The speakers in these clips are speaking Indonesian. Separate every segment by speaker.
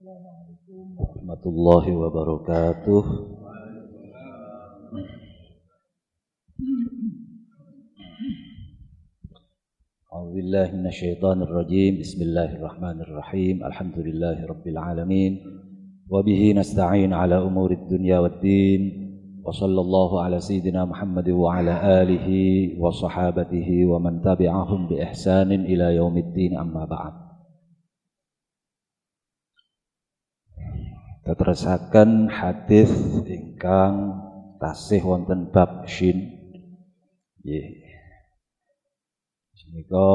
Speaker 1: Assalamualaikum warahmatullahi wabarakatuh. أعوذ بالله من الشيطان الرجيم بسم الله الرحمن الرحيم الحمد لله رب العالمين وبه نستعين على أمور الدنيا والدين وصلى الله على سيدنا محمد وعلى آله وصحابته ومن تبعهم بإحسان إلى يوم الدين أما بعد Teterusaken hadis ingkang tasih wonten bab shin. Nggih. Menika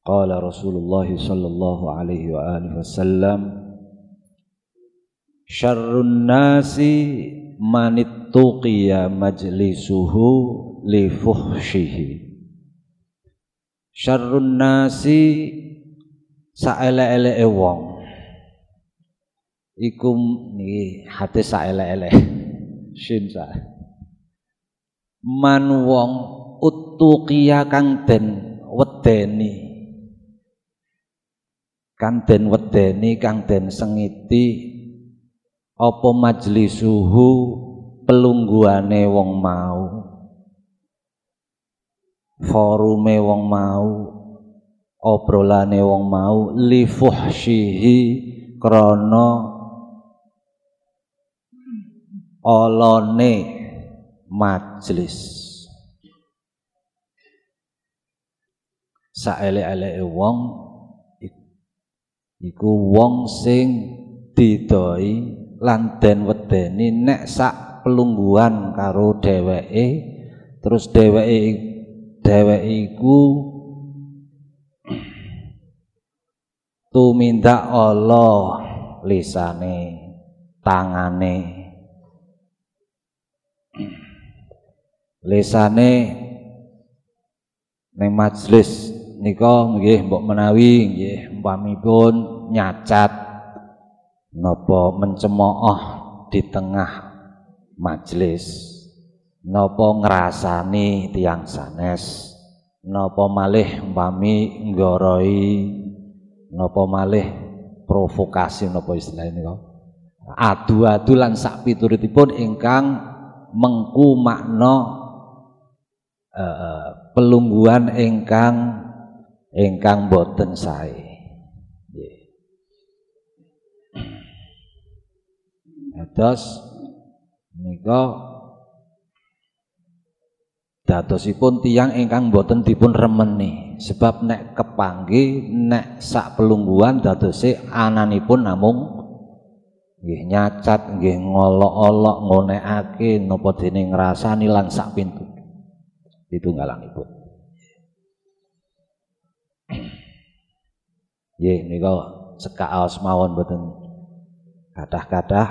Speaker 1: Qala Rasulullah sallallahu alaihi wa alihi wasallam Syarrun nasi manittuqiya majlisuhu li fuhshihi Syarrun nasi saelek-eleke wong. Iku niki hadis saelek-elek. Shin sa. Man wong utuqiya kang den wedeni. Kang den wedeni kang den sengiti apa majlisuhu pelungguane wong mau? Forume wong mau obrolane wong mau li fuhsyihi krana olone majelis saelek-eleke wong iku wong sing didoi lan den wedeni nek sak pelungguan karo dheweke terus dheweke dheweke iku tumindak Allah lisane tangane. Lisane ning majelis nika nggih mbok menawi nggih umpamipun nyacat napa mencemooh di tengah majelis napa ngrasani tiang sanes napa malih umpami nggoroi napa malih provokasi napa istilah nika adu-adu lan sak pituritipun ingkang mengku makna uh, pelungguan ingkang ingkang boten sae. Terus nika dadosipun tiang ingkang boten dipun remeni sebab nek kepanggih nek sak pelungguan dadose ananipun namung nggih nyacat nggih ngolok-olok ngonekake napa dene ngrasani lan sak pintu. Ditunggalanipun nggih nika cekak aos mawon boten kadah-kadah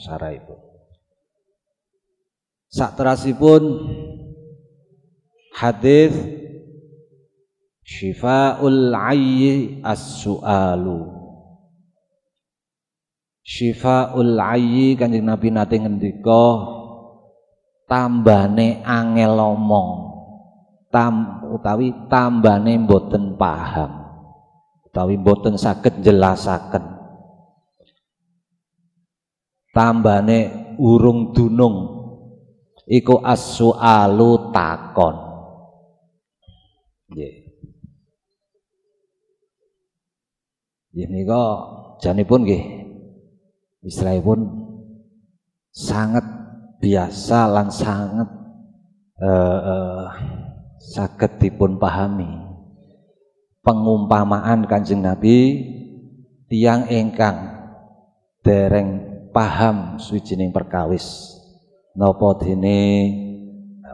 Speaker 1: saraipun sak terasipun hadis Syifaul ayyi as-su'alu. Syifaul ayyi Kanjeng Nabi nate ngendika tambane angel omong. Tam utawi tambane mboten paham. Utawi mboten saged jelasaken tambane urung dunung. Iku as-su'alu takon. Nggih. Nggih nika janipun nggih istilahipun sangat biasa lan sangat eh, eh, saged dipun pahami. Pengumpamaan Kanjeng Nabi tiang ingkang dereng paham suwijining perkawis napa dene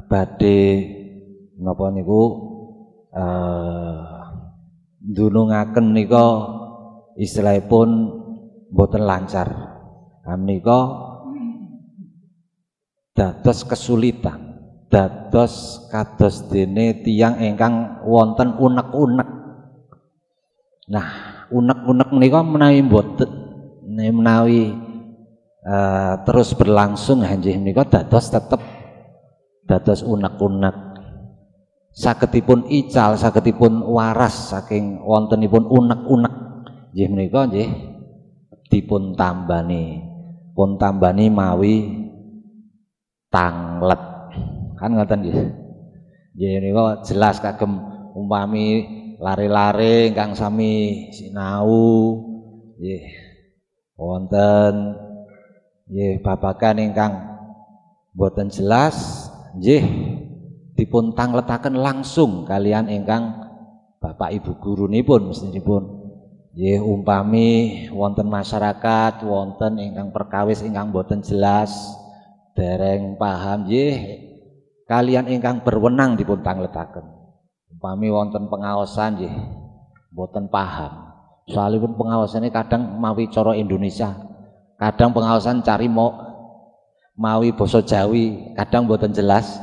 Speaker 1: badhe napa niku uh, dunungaken nika istilahipun boten lancar. Menika dados kesulitan, dados kados dene tiang ingkang wonten unek-unek. Nah, unek-unek nika menawi boten menawi uh, terus berlangsung hanjih menika dados tetep dados unek-unek sagedipun ical sagedipun waras saking wontenipun unek-unek nggih menika nggih. Dipun tambani. Pun tambani mawi tanglet. Kan ngoten nggih. Nggih menika jelas kagem umpami lare-lare ingkang sami sinau. Nggih. Wonten. Nggih babagan ingkang boten jelas. Nggih. Dipun tangletaken langsung kalian ingkang Bapak Ibu guru nipun pun nggih umpami wonten masyarakat wonten ingkang perkawis ingkang boten jelas dereng paham. Nggih kalian ingkang berwenang dipun tangletaken. Umpami wonten pengawasan nggih boten paham. Soalipun ini kadang mawi coro Indonesia kadang pengawasan cari mau mawi boso Jawi kadang boten jelas.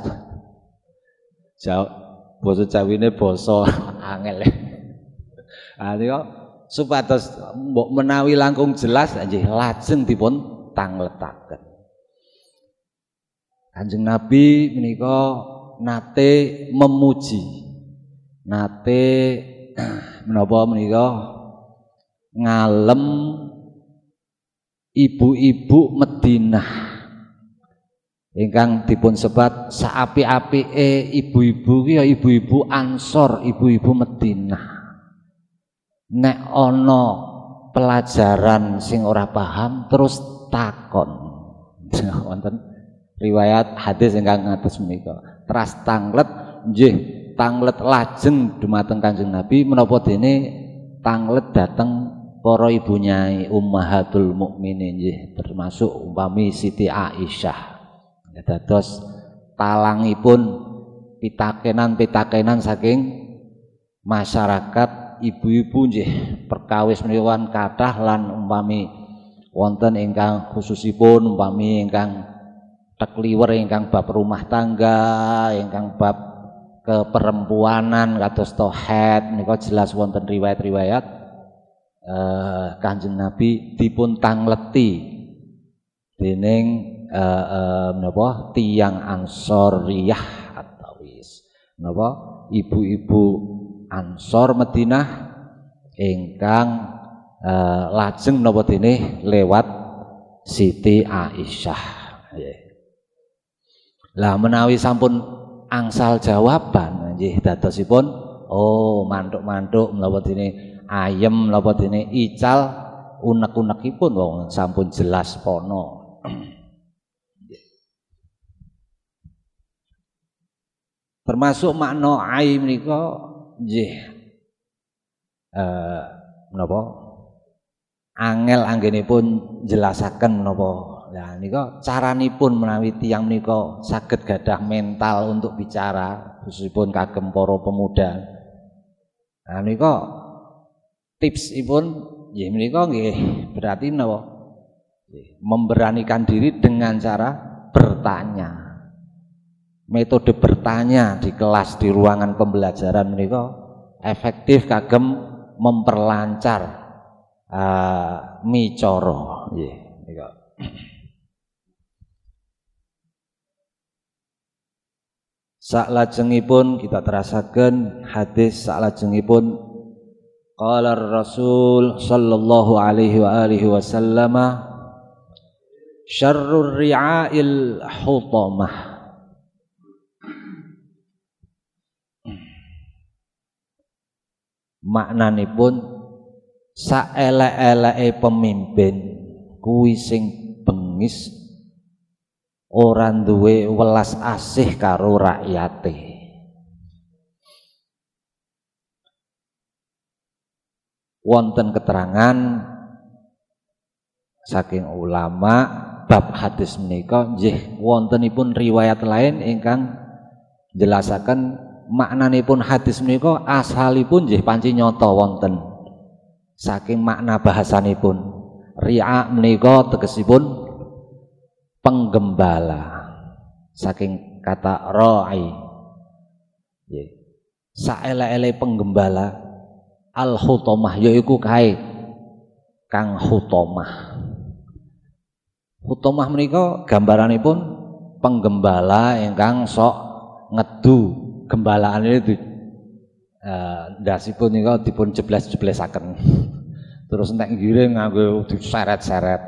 Speaker 1: Jawa basa Jawine basa angel. Ah nika supados mbok menawi langkung jelas nggih lajeng dipun tangletaken. Kanjeng Nabi menika nate memuji. Nate menapa menika ngalem ibu-ibu Madinah ingkang dipun sebat saapi-apike ibu-ibu ya ibu-ibu Ansor, ibu-ibu Madinah. Nek ana pelajaran sing ora paham terus takon. Wonten riwayat hadis ingkang ngatos menika. Teras tanglet nggih tanglet lajeng dumateng Kanjeng Nabi menapa dene tanglet dateng para ibu nyai ummahatul mukminin nggih termasuk umpami Siti Aisyah dados talangipun pitakenan-pitakenan saking masyarakat ibu-ibu nggih perkawis menika kathah lan umpami wonten ingkang khususipun umpami ingkang tekliwer ingkang bab rumah tangga ingkang bab keperempuanan kados tohet menika jelas wonten riwayat-riwayat eh, Kanjeng Nabi dipun tangleti dening uh, uh, menapa tiang ansoriyah atau wis. Menapa ibu-ibu Ansor Madinah ingkang uh, lajeng menapa dene lewat Siti Aisyah. Lah menawi sampun angsal jawaban nggih dadosipun oh mantuk-mantuk menapa dene ayem menapa dene ical unek-unekipun wong sampun jelas pono. Termasuk makna ai menika nggih eh menapa angel anggenipun jelasaken menapa Lah nika caranipun menawi tiyang menika saged gadah mental untuk bicara khususipun kagem para pemuda. Nah nika tipsipun nggih menika nggih berarti napa? Memberanikan diri dengan cara bertanya metode bertanya di kelas di ruangan pembelajaran menika efektif kagem memperlancar uh, micara. Nggih nika Saklajengipun kita terasakan hadis saklajengipun qala Rasul sallallahu alaihi wa alihi wasallam syarrur ri'ail hutamah maknanipun saelek-eleke pemimpin kuwi sing bengis ora duwe welas asih karo rakyate. Wonten keterangan saking ulama bab hadis menika nggih wontenipun riwayat lain ingkang jelasaken maknanipun hadis menika asalipun nggih panci nyata wonten. Saking makna bahasanipun ri'a menika tegesipun penggembala. Saking kata ra'i. Nggih. Saele-ele penggembala al hutomah yaiku kae kang hutomah. Hutomah menika gambaranipun penggembala ingkang sok ngedu gembalaan itu eh ndasipun nika dipun jeblas-jeblesaken. Terus nek ngiring nganggo diseret-seret.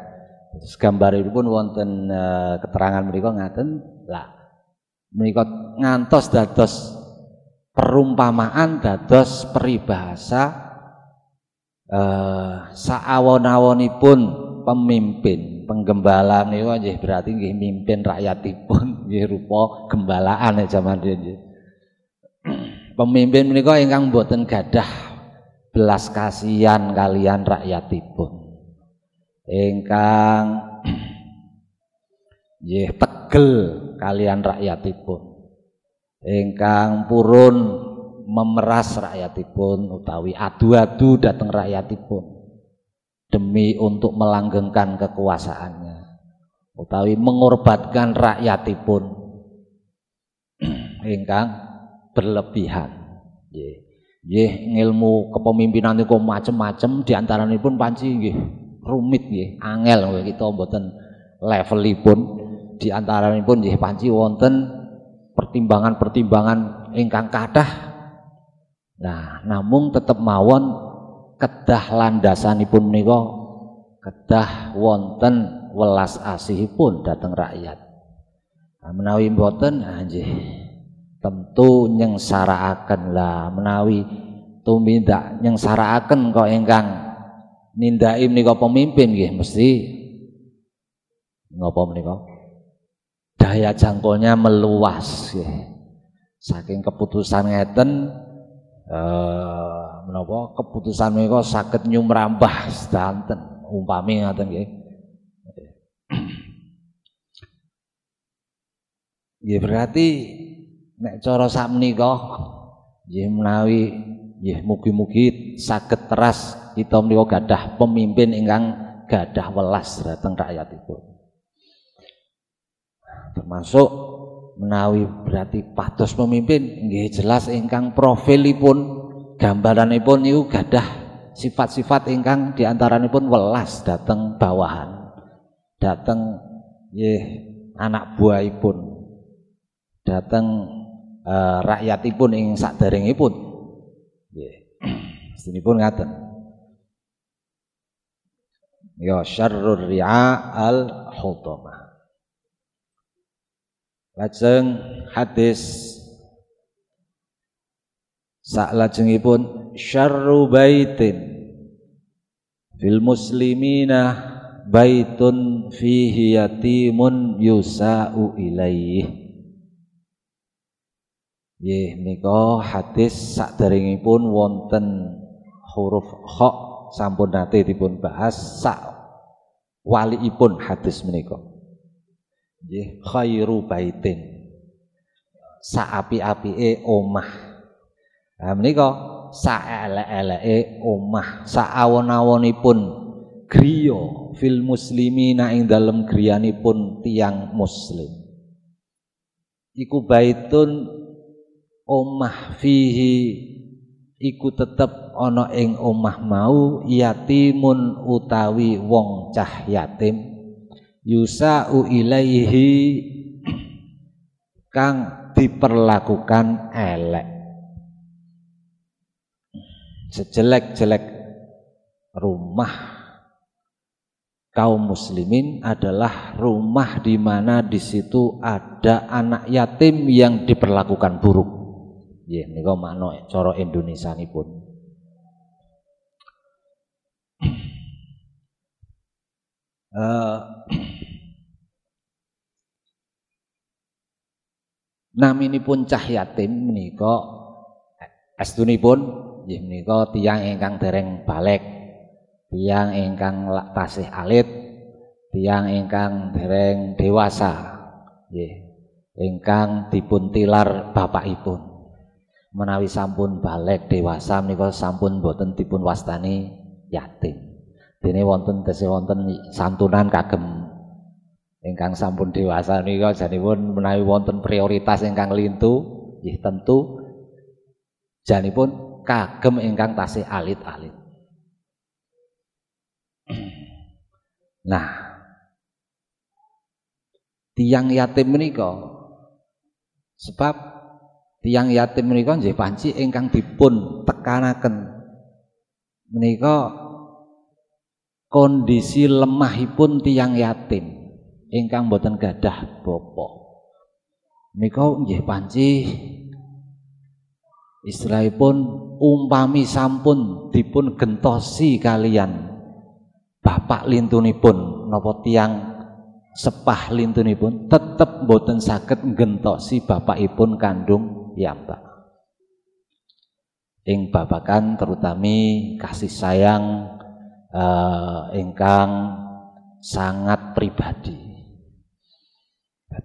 Speaker 1: Terus gambaripun wonten uh, keterangan mereka ngaten lah menika ngantos dados perumpamaan dados peribahasa eh saawon-awonipun pemimpin penggembala niku nggih berarti nggih mimpin rakyatipun nggih rupa gembalaan nek jaman riyen pemimpin menika ingkang boten gadah belas kasihan kalian rakyatipun. Ingkang nggih tegel kalian rakyatipun. Ingkang purun memeras rakyatipun utawi adu-adu dateng rakyatipun demi untuk melanggengkan kekuasaannya utawi mengorbankan rakyatipun. Ingkang berlebihan nggih nggih ngilmu kepemimpinan niku macem-macem diantaranipun panci nggih rumit nggih angel kita mboten levelipun diantaranipun nggih panci wonten pertimbangan-pertimbangan ingkang kathah. Nah, namun tetap mawon kedah landasanipun menika kedah wonten welas asihipun dateng rakyat. Nah, menawi mboten anjih tentu nyengsarakaken lah. Menawi tumindak nyengsarakaken kok ingkang nindaki menika pemimpin nggih mesti. Ngapa menika? Daya jangkaunya meluas ya. Saking keputusan ngeten eh menapa? Keputusan menika saged nyumrambah sedanten umpami ngaten nggih. Ya berarti nek cara sakmenika nggih menawi nggih mugi-mugi saged teras kita menika gadah pemimpin ingkang gadah welas dhateng rakyatipun. Termasuk menawi berarti patos pemimpin nggih jelas ingkang profilipun gambaranipun niku gadah sifat-sifat ingkang diantaranipun welas dateng bawahan dateng nggih anak buahipun dateng uh, rakyatipun ing saderengipun nggih. Pun ngaten. Ya syarrur ri'a al hutamah Lajeng hadis sak lajengipun syarru baitin fil muslimina baitun fihi yatimun yusa'u ilaih Nggih menika hadis sakderengipun wonten huruf kha sampun nate dipun bahas sak waliipun hadis menika. Nggih khairu baitin. Saapi-apike omah. Nah menika saelek-eleke omah saawon-awonipun griya fil muslimina ing dalem griyanipun tiang muslim. Iku baitun omah fihi iku tetep ana ing omah mau yatimun utawi wong cah yatim yusa'u ilaihi kang diperlakukan elek sejelek-jelek rumah kaum muslimin adalah rumah di mana di situ ada anak yatim yang diperlakukan buruk. Ya, nika makna Indonesia pun. Uh, naminipun cah yatim menika estunipun nggih menika tiyang ingkang dereng balik tiyang ingkang tasih alit tiyang ingkang dereng dewasa nggih ingkang dipun tilar bapakipun menawi sampun balik dewasa menika sampun boten dipun wastani yatim Dene wonten tesih wonten santunan kagem ingkang sampun dewasa nika janipun menawi wonten prioritas ingkang lintu nggih tentu janipun kagem ingkang tasih alit-alit. Nah, tiang yatim menika sebab tiang yatim menika nggih panci ingkang dipun tekanaken menika kondisi lemahipun tiang yatim ingkang boten gadah bapa. Menika nggih panci istilahipun umpami sampun dipun gentosi kalian bapak lintunipun napa tiang sepah lintunipun tetep boten saged gentosi bapakipun kandung piyambak. Ing babakan terutami kasih sayang uh, ingkang sangat pribadi.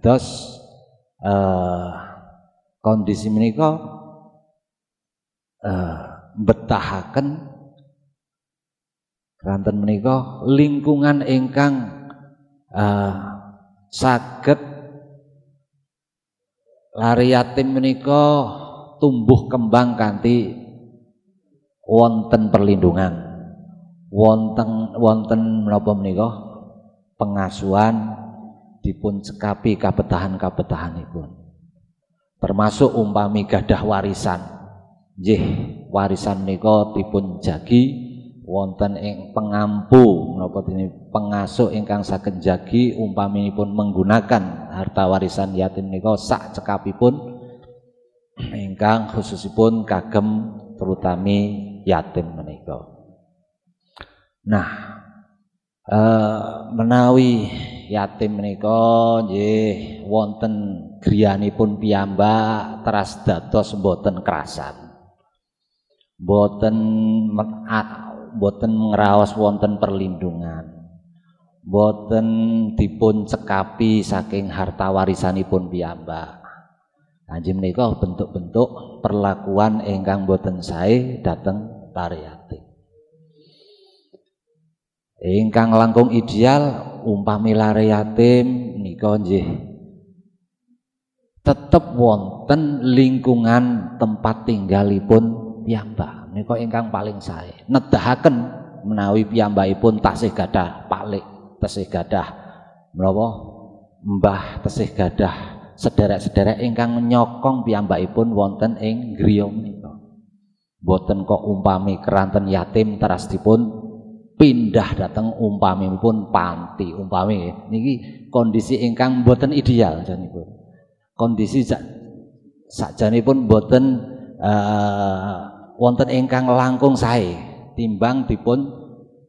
Speaker 1: Terus uh, kondisi menika uh, betahaken Keranten menika lingkungan ingkang uh, saged lari yatim menika tumbuh kembang kanthi wonten perlindungan. Wonten wonten menapa menika? Pengasuhan dipun cekapi kabetahan-kabetahanipun. Termasuk umpami gadah warisan. Nggih warisan menika dipun jagi wonten ing pengampu menapa dene? Pengasuh ingkang saged jagi umpaminipun menggunakan harta warisan yatim menika sak cekapipun ingkang khususipun kagem terutami yatim menika. Nah, eh, menawi yatim menika nggih wonten griyanipun piyambak teras dados mboten kerasan. Mboten boten ngraos wonten perlindungan boten dipun cekapi saking harta warisanipun piyambak. Anjing menika bentuk-bentuk perlakuan ingkang boten sae dateng para yatim. Ingkang langkung ideal umpami lare yatim nika nggih tetep wonten lingkungan tempat tinggalipun piyambak. Menika ingkang paling sae. Nedahaken menawi piyambakipun tasih gadah palik tasih gadah. Menapa mbah tasih gadah. Sederek-sederek ingkang nyokong piyambakipun wonten ing griya menika. Boten kok umpami keranten yatim teras dipun pindah dateng umpamipun panti. Umpami niki kondisi ingkang boten ideal janipun. Kondisi sakjanipun boten uh, wonten ingkang langkung sae. Timbang dipun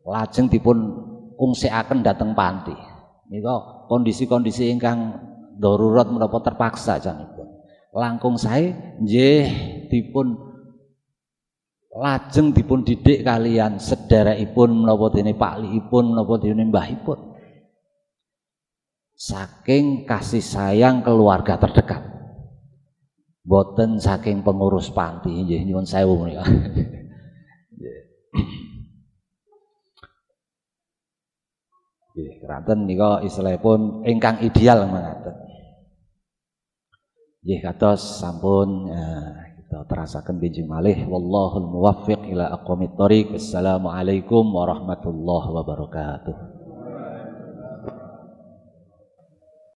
Speaker 1: lajeng dipun ungsikaken dhateng panti. Nika kondisi-kondisi ingkang darurat menapa terpaksa janipun. Langkung sae nggih dipun lajeng dipun didik kalian sederekipun menapa dene paklikipun menapa dene mbahipun. Saking kasih sayang keluarga terdekat boten saking pengurus panti nggih nyuwun sewu menika nggih keranten nika istilahipun ingkang ideal mengaten nggih kados sampun eh, kita terasaken bijing malih wallahul muwaffiq ila aqwamit thoriq. Assalamualaikum warahmatullahi wabarakatuh